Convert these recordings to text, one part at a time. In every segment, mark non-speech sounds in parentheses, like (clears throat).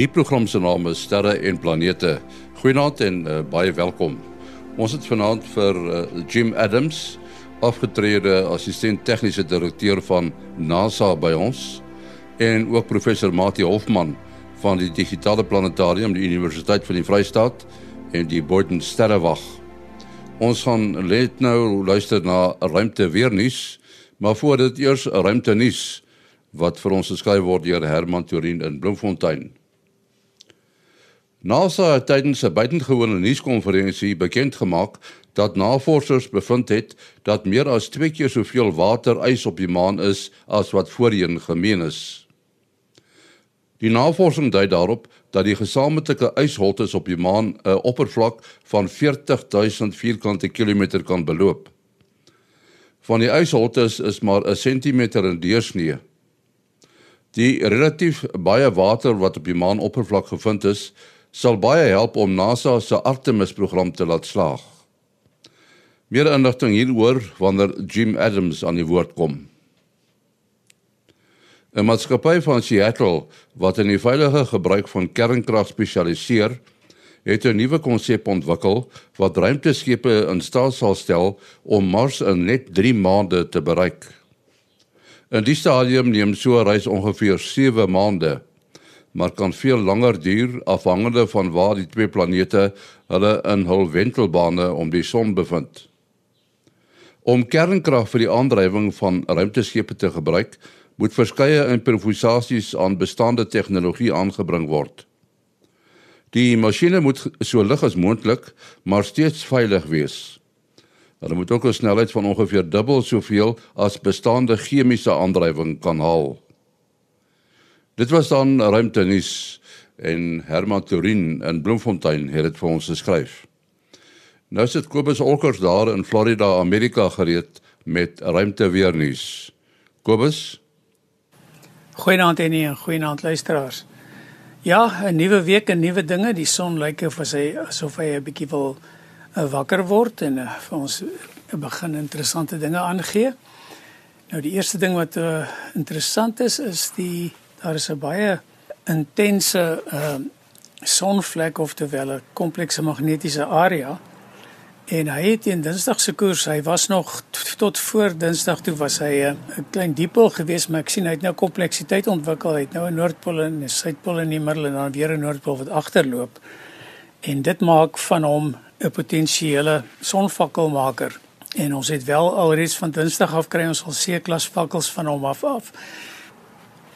Die program se naam is Sterre en Planete. Goeienaand en uh, baie welkom. Ons het vanaand vir uh, Jim Adams, afgetrede assistent tegniese direkteur van NASA by ons en ook professor Mati Hofman van die Digitale Planetarium die Universiteit van die Vrystaat en die Boden Sterrewag. Ons gaan net nou luister na ruimte weer nuus, maar voor dit eers ruimte nuus wat vir ons geskryf word deur Herman Turin in Bloemfontein. NASA het tydens 'n buitengewone nuuskonferensie bekend gemaak dat navorsers bevind het dat meer as 2 keer soveel waterys op die maan is as wat voorheen gemeen is. Die navorsing dui daarop dat die gesamentlike ysholtes op die maan 'n oppervlak van 40000 vierkante kilometer kan beloop. Van die ysholtes is maar 'n sentimeter in deursnee. Die relatief baie water wat op die maan oppervlak gevind is, sal baie help om NASA se Artemis-program te laat slaag. Meer inligting hieroor wanneer Jim Adams aan die woord kom. 'n Maatskappy van Seattle wat in die veilige gebruik van kernkrag spesialiseer, het 'n nuwe konsep ontwikkel wat ruimteskepe in staat sal stel om Mars in net 3 maande te bereik. In die stadium neem so 'n reis ongeveer 7 maande maar kan veel langer duur afhangende van waar die twee planete hulle in hul wentelbane om die son bevind. Om kernkrag vir die aandrywing van ruimteskepe te gebruik, moet verskeie improvisasies aan bestaande tegnologie aangebring word. Die masjiene moet so lig as moontlik, maar steeds veilig wees. Hulle moet ook 'n snelheid van ongeveer dubbel soveel as bestaande chemiese aandrywing kan haal. Dit was dan ruimte nuus en Herman Turin in Bloemfontein het dit vir ons geskryf. Nou sit Kobus Olkers daar in Florida, Amerika gereed met ruimte weer nuus. Kobus Goeienaand en nie, goeienaand luisteraars. Ja, 'n nuwe week en nuwe dinge. Die son lyk of hy asof hy 'n bietjie wil uh, wakker word en uh, vir ons uh, begin interessante dinge aangee. Nou die eerste ding wat uh, interessant is is die daar is 'n baie intense ehm uh, sonvlek of terwyl 'n komplekse magnetiese area en hy het in Dinsdag se koers, hy was nog tot voor Dinsdag toe was hy 'n uh, klein dipol geweest, maar ek sien hy het nou kompleksiteit ontwikkel. Hy het nou 'n noordpool en 'n suidpool in die middel en dan weer 'n noordpool wat agterloop. En dit maak van hom 'n potensiële sonvakkelmaker. En ons het wel alreeds van Dinsdag af kry ons al C-klas vakkels van hom af af.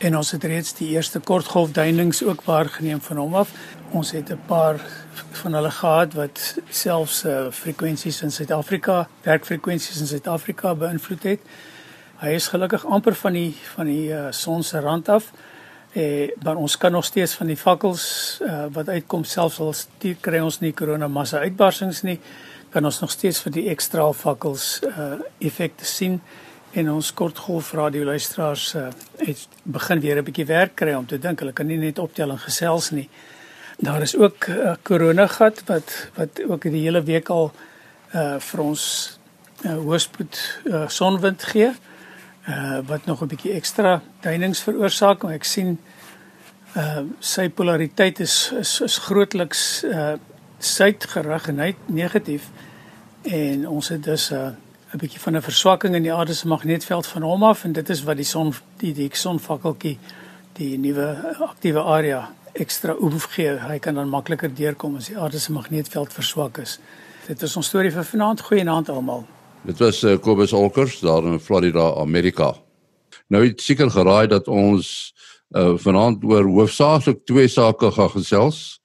En ons het reeds die eerste kortgolfduinings ook waargeneem van hom af. Ons het 'n paar van hulle gehad wat selfs uh, frekwensies in Suid-Afrika, werkfrekwensies in Suid-Afrika beïnvloed het. Hy is gelukkig amper van die van die uh, son se rand af. Eh maar ons kan nog steeds van die vakkels uh, wat uitkom selfs al stuur kry ons nie korona massa uitbarsings nie, kan ons nog steeds vir die ekstra vakkels uh, effekte sien en ons kortgolf radio luisteraars uh, het begin weer 'n bietjie werk kry om te dink hulle kan nie net optel en gesels nie. Daar is ook 'n uh, korona gat wat wat ook die hele week al uh vir ons uh, hoëspoed uh, sonwind gee. Uh wat nog 'n bietjie ekstra duinings veroorsaak en ek sien uh sy polariteit is is, is grootliks uh suidgerig en hy negatief en ons het dus 'n uh, 'n bietjie van 'n verswakking in die aarde se magnetveld van hom af en dit is wat die son die die sonvakkeltjie die nuwe aktiewe area ekstra oef gee. Hy kan dan makliker deurkom as die aarde se magnetveld verswak is. Dit is ons storie vir vanaand. Goeienaand almal. Dit was uh, Kobus Olkers daar in Florida, Amerika. Nou het seker geraai dat ons uh, vanaand oor hoofsaaklik twee sake gaan gesels.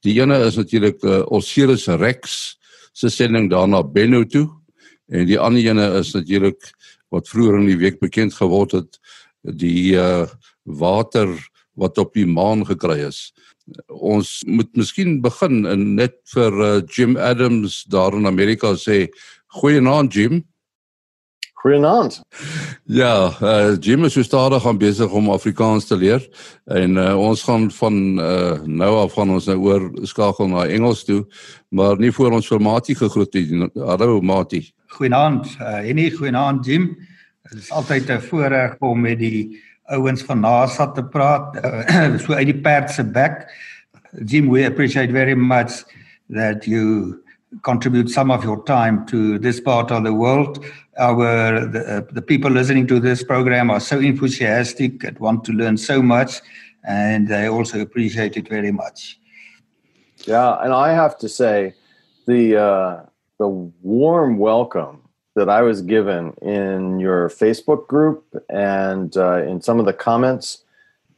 Die ene is natuurlik uh, Osiris Rex se sending daarna Benno toe En die ander ene is natuurlik wat vroeër in die week bekend geword het die uh water wat op die maan gekry is. Ons moet miskien begin en net vir uh, Jim Adams daar in Amerika sê goeienaand Jim. Goeienaand. Ja, uh, Jim is so stadig aan besig om Afrikaans te leer en uh, ons gaan van uh, nou af van ons nou oor skakel na Engels toe, maar nie voor ons vir Matie gegroet het. Hallo Matie. Goeienaand, uh, Henny, goeienaand Jim. Dit is altyd 'n voorreg om met die ouens van NASA te praat, uh, (clears throat) so uit die perd se bek. Jim, we appreciate very much that you contribute some of your time to this part of the world. Our the, uh, the people listening to this program are so enthusiastic and want to learn so much, and they also appreciate it very much. Yeah, and I have to say, the uh, the warm welcome that I was given in your Facebook group and uh, in some of the comments,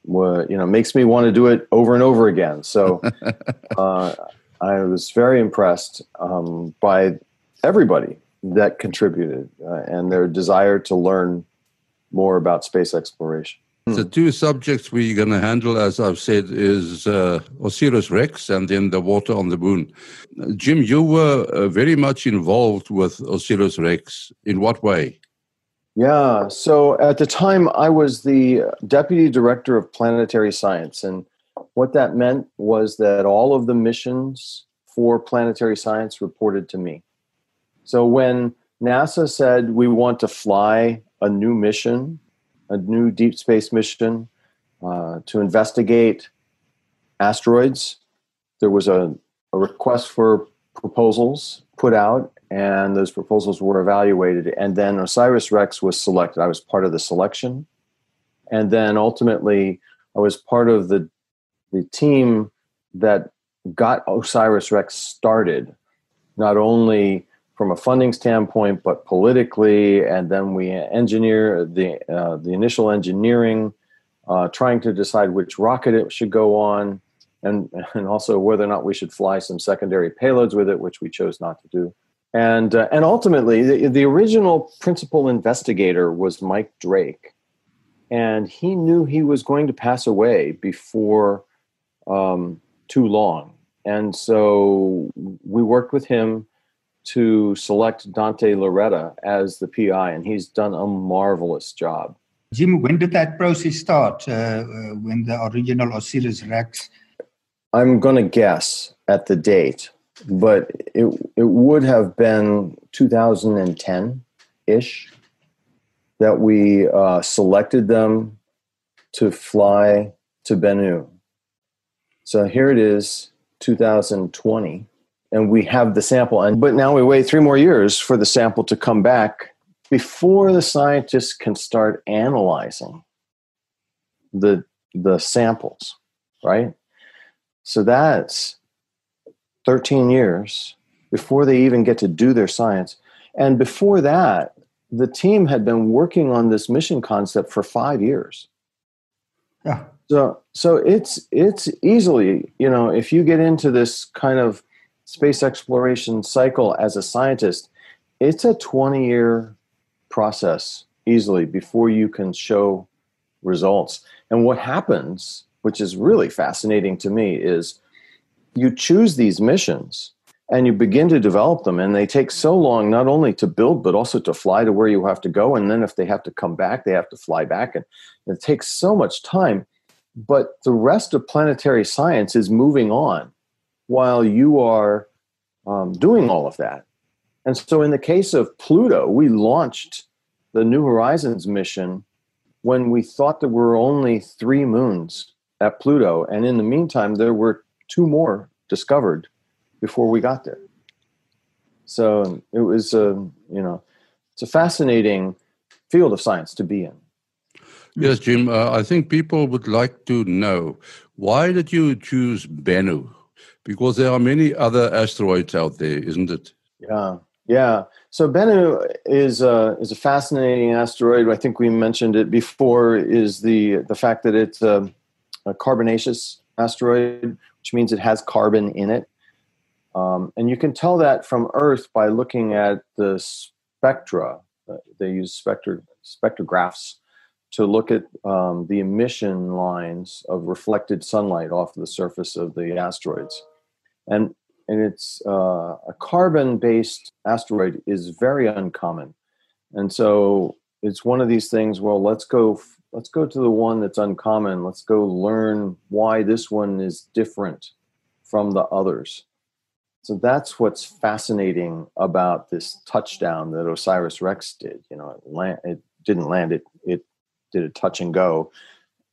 were, you know, makes me want to do it over and over again. So (laughs) uh, I was very impressed um, by everybody that contributed uh, and their desire to learn more about space exploration. The two subjects we're going to handle, as I've said, is uh, Osiris Rex and then the water on the moon. Jim, you were uh, very much involved with Osiris Rex. In what way? Yeah, so at the time I was the deputy director of planetary science, and what that meant was that all of the missions for planetary science reported to me. So when NASA said we want to fly a new mission, a new deep space mission uh, to investigate asteroids, there was a, a request for proposals put out, and those proposals were evaluated. And then Osiris Rex was selected. I was part of the selection. And then ultimately, I was part of the the team that got Osiris Rex started, not only from a funding standpoint, but politically. And then we engineer the uh, the initial engineering, uh, trying to decide which rocket it should go on, and (laughs) and also whether or not we should fly some secondary payloads with it, which we chose not to do. And uh, and ultimately, the, the original principal investigator was Mike Drake, and he knew he was going to pass away before um, too long. And so we worked with him to select Dante Lauretta as the PI, and he's done a marvelous job. Jim, when did that process start? Uh, uh, when the original Osiris Rex? I'm going to guess at the date, but it it would have been 2010 ish that we uh, selected them to fly to Bennu so here it is, 2020, and we have the sample. And but now we wait three more years for the sample to come back before the scientists can start analyzing the the samples, right? So that's 13 years before they even get to do their science. And before that, the team had been working on this mission concept for five years. Yeah. So so it's it's easily, you know, if you get into this kind of space exploration cycle as a scientist, it's a 20 year process easily before you can show results. And what happens, which is really fascinating to me, is you choose these missions and you begin to develop them and they take so long not only to build but also to fly to where you have to go and then if they have to come back they have to fly back and it takes so much time but the rest of planetary science is moving on while you are um, doing all of that. And so, in the case of Pluto, we launched the New Horizons mission when we thought there were only three moons at Pluto. And in the meantime, there were two more discovered before we got there. So it was a, you know, it's a fascinating field of science to be in. Yes, Jim. Uh, I think people would like to know why did you choose Bennu? Because there are many other asteroids out there, isn't it? Yeah, yeah. So Bennu is a is a fascinating asteroid. I think we mentioned it before. Is the the fact that it's a, a carbonaceous asteroid, which means it has carbon in it, um, and you can tell that from Earth by looking at the spectra. They use spectro, spectrographs to look at um, the emission lines of reflected sunlight off the surface of the asteroids. And, and it's uh, a carbon based asteroid is very uncommon. And so it's one of these things, well, let's go let's go to the one that's uncommon. Let's go learn why this one is different from the others. So that's what's fascinating about this touchdown that Osiris Rex did. You know, it, land, it didn't land; it it did a touch and go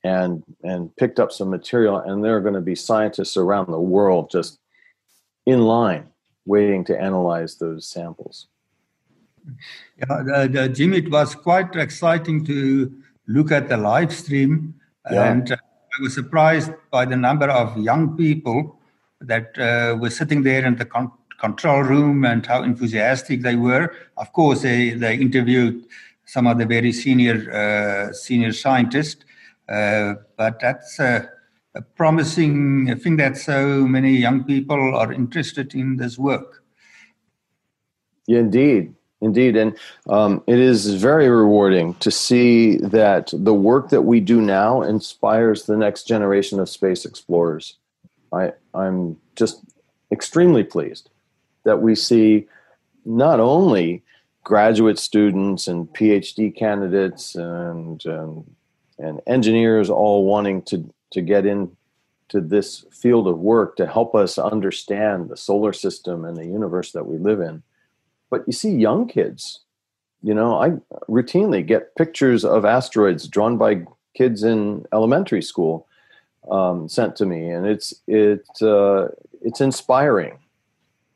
and and picked up some material and there are going to be scientists around the world just in line waiting to analyze those samples. Yeah uh, jim it was quite exciting to look at the live stream. Yeah. and uh, i was surprised by the number of young people that uh, were sitting there in the con- control room and how enthusiastic they were. Of course they they interviewed some of the very senior uh, senior scientists uh, but that's a, promising thing that so many young people are interested in this work. Yeah, indeed. Indeed. And um, it is very rewarding to see that the work that we do now inspires the next generation of space explorers. I, I'm just extremely pleased that we see not only graduate students and PhD candidates and, and and engineers all wanting to to get into this field of work to help us understand the solar system and the universe that we live in. But you see young kids, you know, I routinely get pictures of asteroids drawn by kids in elementary school um, sent to me, and it's it uh, it's inspiring.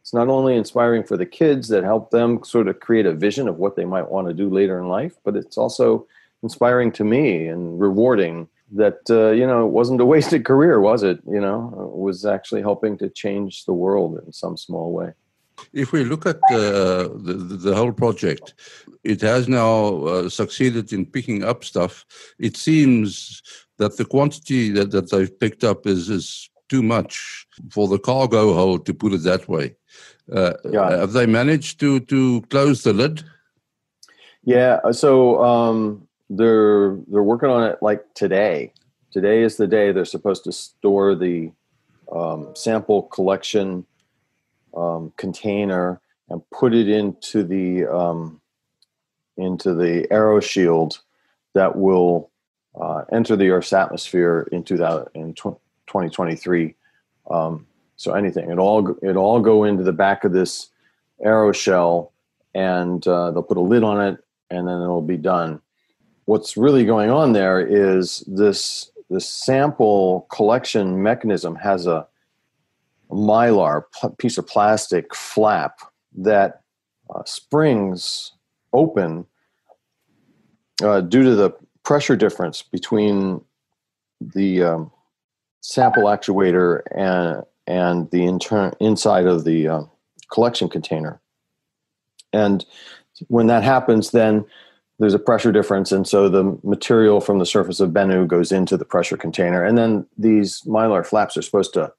It's not only inspiring for the kids that help them sort of create a vision of what they might want to do later in life, but it's also inspiring to me and rewarding that uh, you know it wasn't a (laughs) wasted career was it? You know it was actually helping to change the world in some small way. If we look at uh, the, the whole project it has now uh, succeeded in picking up stuff. It seems that the quantity that, that they've picked up is is too much for the cargo hold to put it that way. Uh, yeah. have they managed to to close the lid? Yeah so um, they're they're working on it like today. Today is the day they're supposed to store the um, sample collection um, container and put it into the um, into the aeroshield that will uh, enter the Earth's atmosphere in, 2000, in 2023. Um, so anything, it all it all go into the back of this aeroshell, and uh, they'll put a lid on it, and then it'll be done what's really going on there is this this sample collection mechanism has a mylar piece of plastic flap that uh, springs open uh, due to the pressure difference between the um, sample actuator and and the inter- inside of the uh, collection container. And when that happens, then there's a pressure difference, and so the material from the surface of Bennu goes into the pressure container, and then these mylar flaps are supposed to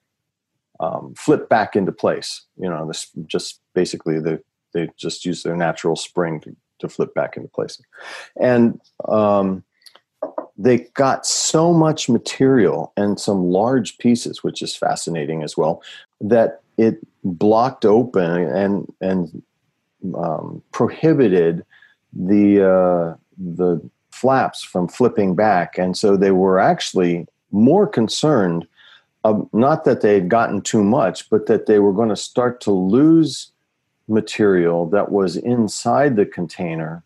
um, flip back into place. You know, this just basically the they just use their natural spring to, to flip back into place, and um, they got so much material and some large pieces, which is fascinating as well, that it blocked open and and um, prohibited the uh, the flaps from flipping back, and so they were actually more concerned, not that they had gotten too much, but that they were going to start to lose material that was inside the container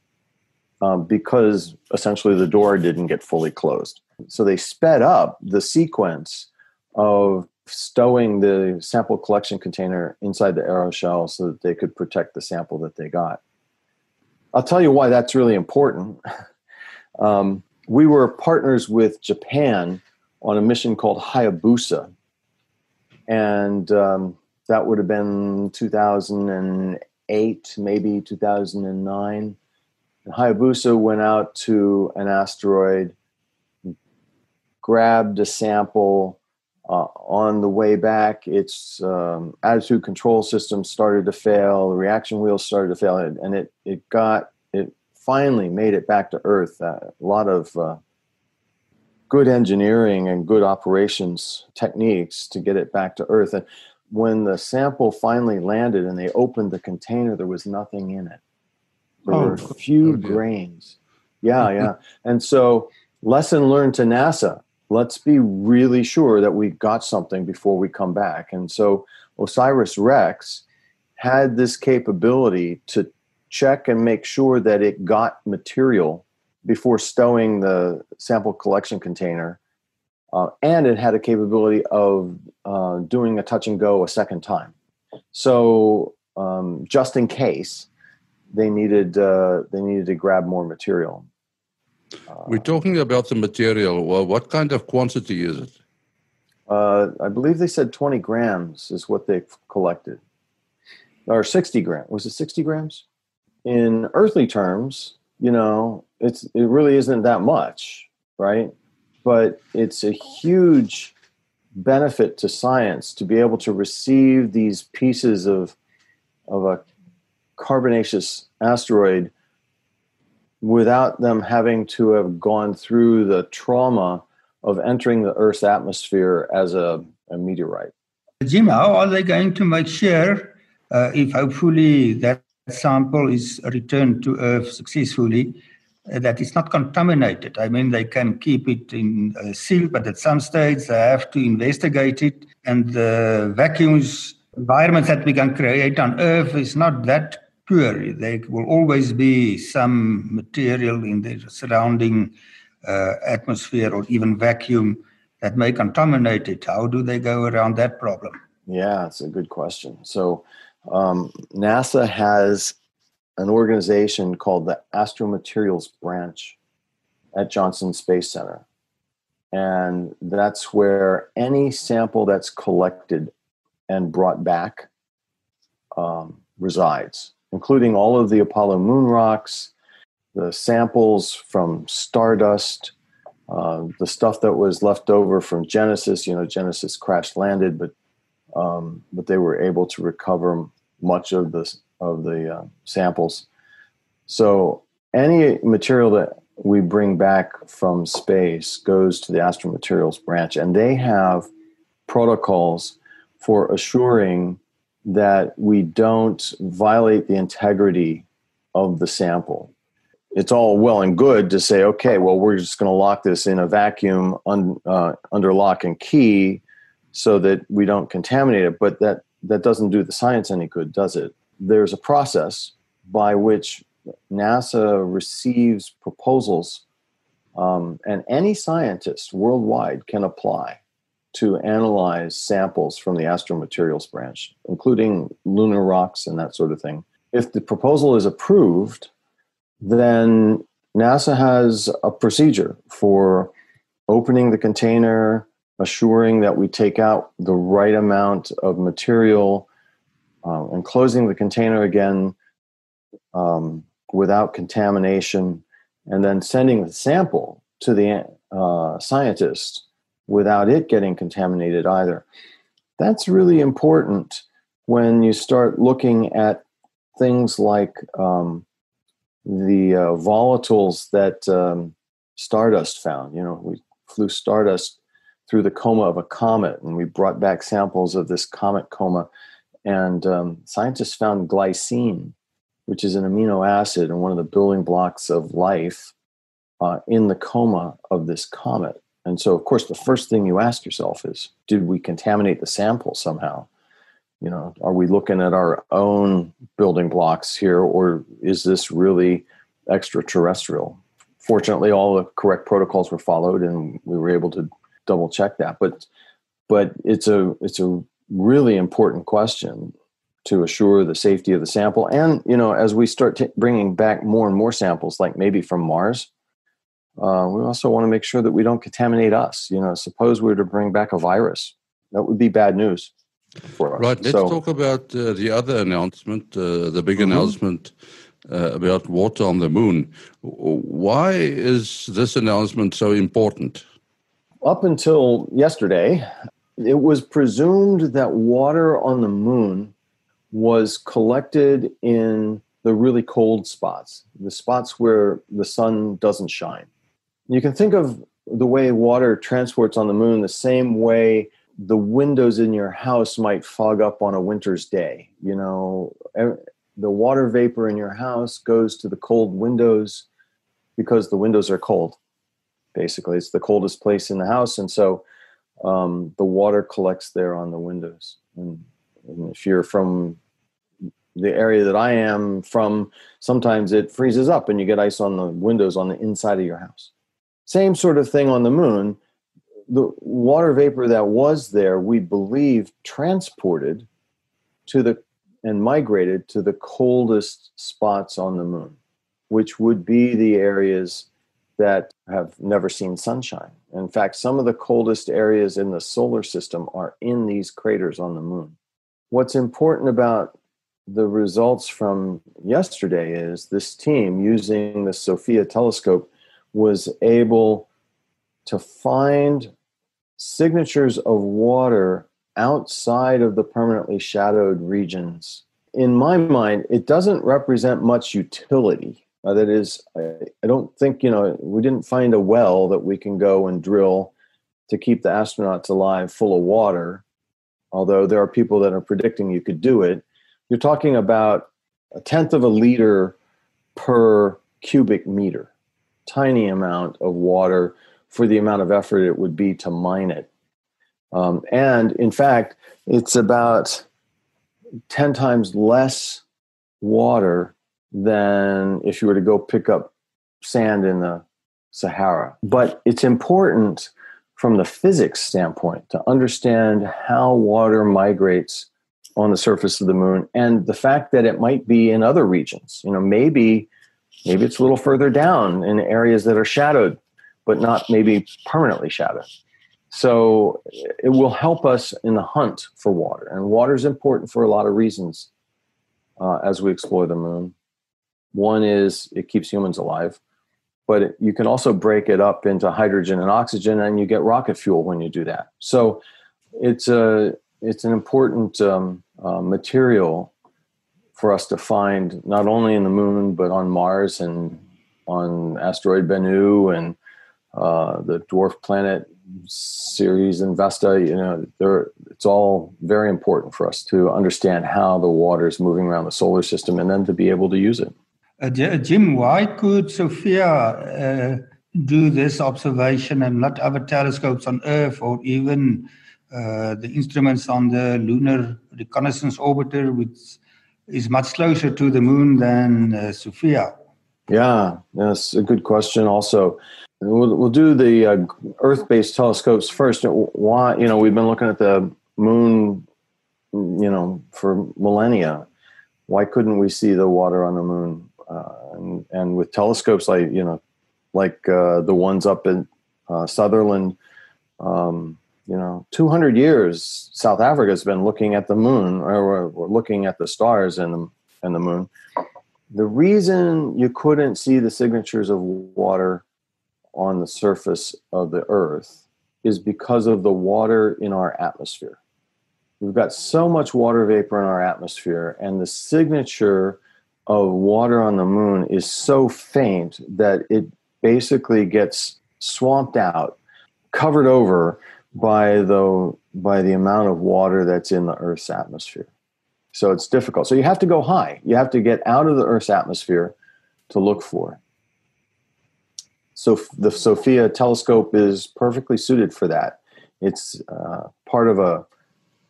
um, because essentially the door didn't get fully closed. So they sped up the sequence of stowing the sample collection container inside the aeroshell so that they could protect the sample that they got. I'll tell you why that's really important. Um, we were partners with Japan on a mission called Hayabusa. And um, that would have been 2008, maybe 2009. And Hayabusa went out to an asteroid, grabbed a sample. Uh, on the way back, its um, attitude control system started to fail, the reaction wheels started to fail, and it, it got it finally made it back to Earth. Uh, a lot of uh, good engineering and good operations techniques to get it back to Earth. And when the sample finally landed and they opened the container, there was nothing in it. There oh, were a few oh grains. Yeah, yeah. and so, lesson learned to NASA let's be really sure that we got something before we come back. And so, OSIRIS REx had this capability to check and make sure that it got material before stowing the sample collection container. Uh, and it had a capability of uh, doing a touch and go a second time. So um, just in case they needed uh, they needed to grab more material. We're talking about the material. Well, what kind of quantity is it? Uh, I believe they said 20 grams is what they've collected, or 60 grams. Was it 60 grams? In earthly terms, you know, it's it really isn't that much, right? But it's a huge benefit to science to be able to receive these pieces of of a carbonaceous asteroid without them having to have gone through the trauma of entering the Earth's atmosphere as a, a meteorite. Jim, how are they going to make sure uh, if hopefully that sample is returned to Earth successfully? Uh, that it's not contaminated. I mean, they can keep it in uh, seal, but at some stage they have to investigate it. And the vacuums environments that we can create on Earth is not that pure. There will always be some material in the surrounding uh, atmosphere or even vacuum that may contaminate it. How do they go around that problem? Yeah, it's a good question. So, um, NASA has an organization called the Astromaterials Branch at Johnson Space Center. And that's where any sample that's collected and brought back um, resides, including all of the Apollo moon rocks, the samples from Stardust, uh, the stuff that was left over from Genesis. You know, Genesis crash landed, but um, but they were able to recover much of the of the uh, samples. So any material that we bring back from space goes to the astromaterials branch, and they have protocols for assuring that we don't violate the integrity of the sample. It's all well and good to say, okay, well, we're just going to lock this in a vacuum un, uh, under lock and key so that we don't contaminate it, but that, that doesn't do the science any good, does it? There's a process by which NASA receives proposals, um, and any scientist worldwide can apply to analyze samples from the astromaterials branch, including lunar rocks and that sort of thing. If the proposal is approved, then NASA has a procedure for opening the container, assuring that we take out the right amount of material, uh, and closing the container again um, without contamination, and then sending the sample to the uh, scientist without it getting contaminated either. That's really important when you start looking at things like um, the uh, volatiles that um, Stardust found. You know, we flew Stardust through the coma of a comet and we brought back samples of this comet coma. And um, scientists found glycine, which is an amino acid and one of the building blocks of life, uh, in the coma of this comet. And so, of course, the first thing you ask yourself is did we contaminate the sample somehow? You know, are we looking at our own building blocks here, or is this really extraterrestrial? Fortunately, all the correct protocols were followed, and we were able to double check that. But, but it's a it's a really important question to assure the safety of the sample. And you know, as we start t- bringing back more and more samples, like maybe from Mars, uh, we also want to make sure that we don't contaminate us. You know, suppose we were to bring back a virus, that would be bad news for us. Right. Let's so, talk about uh, the other announcement, uh, the big mm-hmm. announcement uh, about water on the moon. Why is this announcement so important? Up until yesterday, it was presumed that water on the moon was collected in the really cold spots, the spots where the sun doesn't shine. You can think of the way water transports on the moon the same way the windows in your house might fog up on a winter's day. You know, the water vapor in your house goes to the cold windows because the windows are cold. Basically, it's the coldest place in the house, and so um, the water collects there on the windows. And, and if you're from the area that I am from, sometimes it freezes up and you get ice on the windows on the inside of your house. Same sort of thing on the moon. The water vapor that was there, we believe, transported to the and migrated to the coldest spots on the moon, which would be the areas that have never seen sunshine. In fact, some of the coldest areas in the solar system are in these craters on the moon. What's important about the results from yesterday is this team using the SOFIA telescope was able to find signatures of water outside of the permanently shadowed regions. In my mind, it doesn't represent much utility. Uh, that is, I, I don't think, you know, we didn't find a well that we can go and drill to keep the astronauts alive full of water, although there are people that are predicting you could do it. You're talking about a tenth of a liter per cubic meter, tiny amount of water for the amount of effort it would be to mine it. Um, and in fact, it's about 10 times less water than if you were to go pick up sand in the Sahara. But it's important from the physics standpoint to understand how water migrates on the surface of the moon and the fact that it might be in other regions. You know, maybe maybe it's a little further down in areas that are shadowed, but not maybe permanently shadowed. So it will help us in the hunt for water. And water is important for a lot of reasons uh, as we explore the moon. One is it keeps humans alive, but it, you can also break it up into hydrogen and oxygen, and you get rocket fuel when you do that. So it's a it's an important um, uh, material for us to find not only in the moon but on Mars and on asteroid Bennu and uh, the dwarf planet Ceres and Vesta, you know, it's all very important for us to understand how the water is moving around the solar system and then to be able to use it. Uh, Jim, why could SOFIA uh, do this observation and not other telescopes on Earth or even uh, the instruments on the Lunar Reconnaissance Orbiter, which is much closer to the moon than uh, SOFIA? Yeah, that's a good question. Also, We'll, we'll do the uh, Earth-based telescopes first. Why? You know, we've been looking at the moon, you know, for millennia. Why couldn't we see the water on the moon? Uh, and, and with telescopes like you know, like uh, the ones up in uh, Sutherland, um, you know, 200 years South Africa has been looking at the moon, or we're looking at the stars and the, and the moon. The reason you couldn't see the signatures of water on the surface of the earth is because of the water in our atmosphere. We've got so much water vapor in our atmosphere, and the signature of water on the moon is so faint that it basically gets swamped out, covered over by the by the amount of water that's in the Earth's atmosphere. So it's difficult. So you have to go high. You have to get out of the Earth's atmosphere to look for it. So the SOFIA telescope is perfectly suited for that. It's uh, part of a,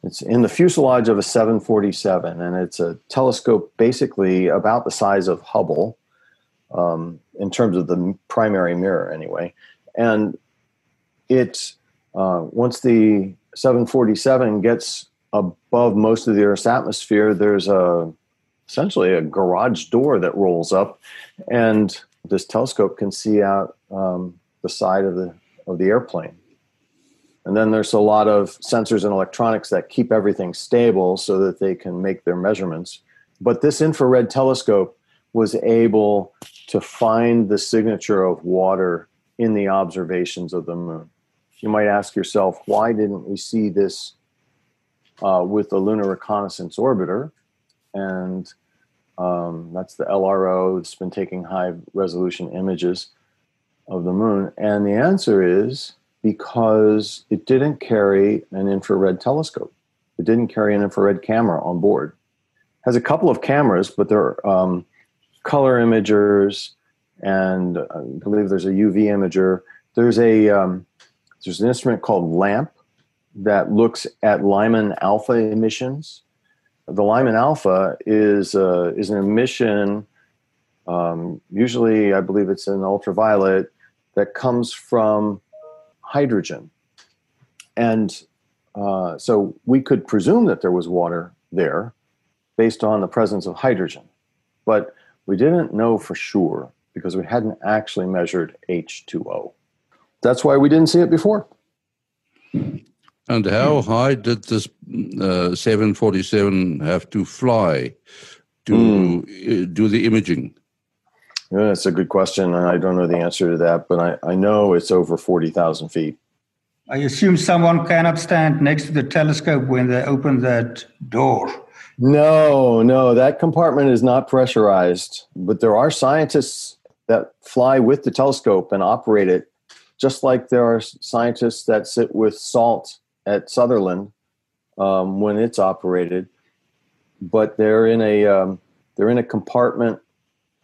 it's in the fuselage of a 747, and it's a telescope basically about the size of Hubble, um, in terms of the primary mirror, anyway. And it uh, once the 747 gets above most of the Earth's atmosphere, there's a essentially a garage door that rolls up, and this telescope can see out um, the side of the of the airplane. And then there's a lot of sensors and electronics that keep everything stable so that they can make their measurements. But this infrared telescope was able to find the signature of water in the observations of the moon. You might ask yourself, why didn't we see this uh, with the Lunar Reconnaissance Orbiter? And um, that's the LRO that's been taking high resolution images of the moon. And the answer is because it didn't carry an infrared telescope. It didn't carry an infrared camera on board. It has a couple of cameras, but they're um, color imagers, and I believe there's a UV imager. There's a um, there's an instrument called LAMP that looks at Lyman alpha emissions the Lyman alpha is uh, is an emission. Um, usually, I believe it's an ultraviolet that comes from hydrogen, and uh, so we could presume that there was water there based on the presence of hydrogen, but we didn't know for sure because we hadn't actually measured H2O. That's why we didn't see it before. And how high did this uh, 747 have to fly to mm. do the imaging? Yeah, that's a good question. And I don't know the answer to that, but I, I know it's over 40,000 feet. I assume someone cannot stand next to the telescope when they open that door. No, no, that compartment is not pressurized, but there are scientists that fly with the telescope and operate it, just like there are scientists that sit with SALT at Sutherland um, when it's operated, but they're in a um, they're in a compartment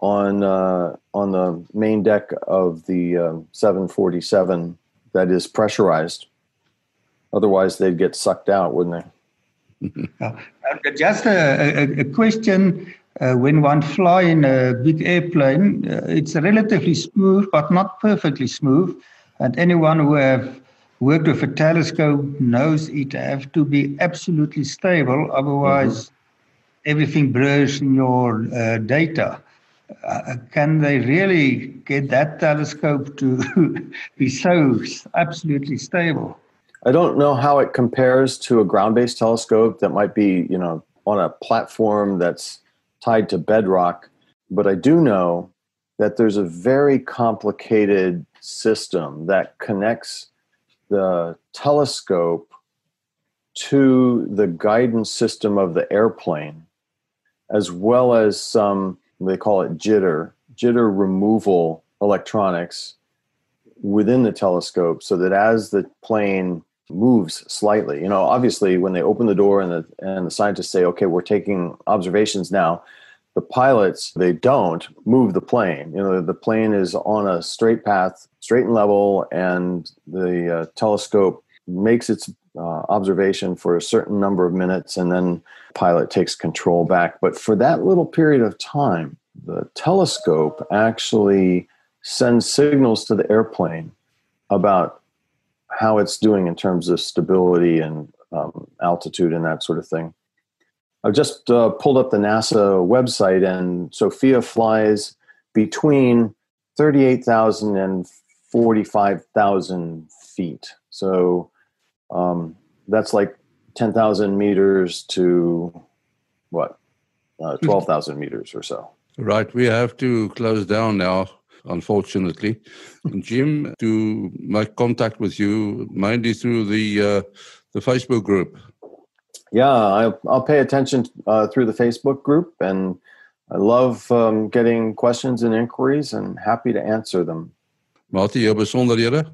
on uh, on the main deck of the um, 747 that is pressurized. Otherwise, they'd get sucked out, wouldn't they? (laughs) uh, just a, a, a question. Uh, when one fly in a big airplane, uh, it's relatively smooth, but not perfectly smooth. And anyone who have worked with a telescope knows it have to be absolutely stable, otherwise mm-hmm. everything blurs in your uh, data. Uh, can they really get that telescope to (laughs) be so absolutely stable? I don't know how it compares to a ground-based telescope that might be, you know, on a platform that's tied to bedrock, but I do know that there's a very complicated system that connects the telescope to the guidance system of the airplane, as well as some, they call it jitter, jitter removal electronics within the telescope so that as the plane moves slightly, you know, obviously when they open the door and the, and the scientists say, okay, we're taking observations now, the pilots they don't move the plane. You know the plane is on a straight path straight and level and the uh, telescope makes its uh, observation for a certain number of minutes and then pilot takes control back. But for that little period of time the telescope actually sends signals to the airplane about how it's doing in terms of stability and um, altitude and that sort of thing I've just uh, pulled up the NASA website, and SOFIA flies between 38,000 and 45,000 feet. So um, that's like 10,000 meters to what? Uh, 12,000 meters or so. Right. We have to close down now, unfortunately. (laughs) Jim, to make contact with you mainly through the uh, the Facebook group. Yeah, I, I'll pay attention uh, through the Facebook group, and I love um, getting questions and inquiries, and happy to answer them. Wat is jou besonderhede?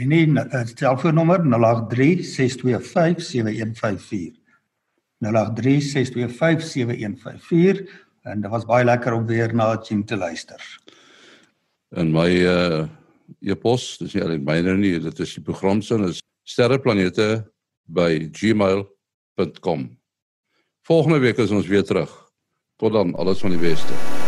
En nie uh, telefoonnommer 0836257154. 0836257154 en dit was baie lekker om weer na Jim te luister. En my uh e-pos, dis nie alleen myne nie, dit is die program se is sterreplanete by gmail.com. Volgende week is ons weer terug. Tot dan, alles van die beste.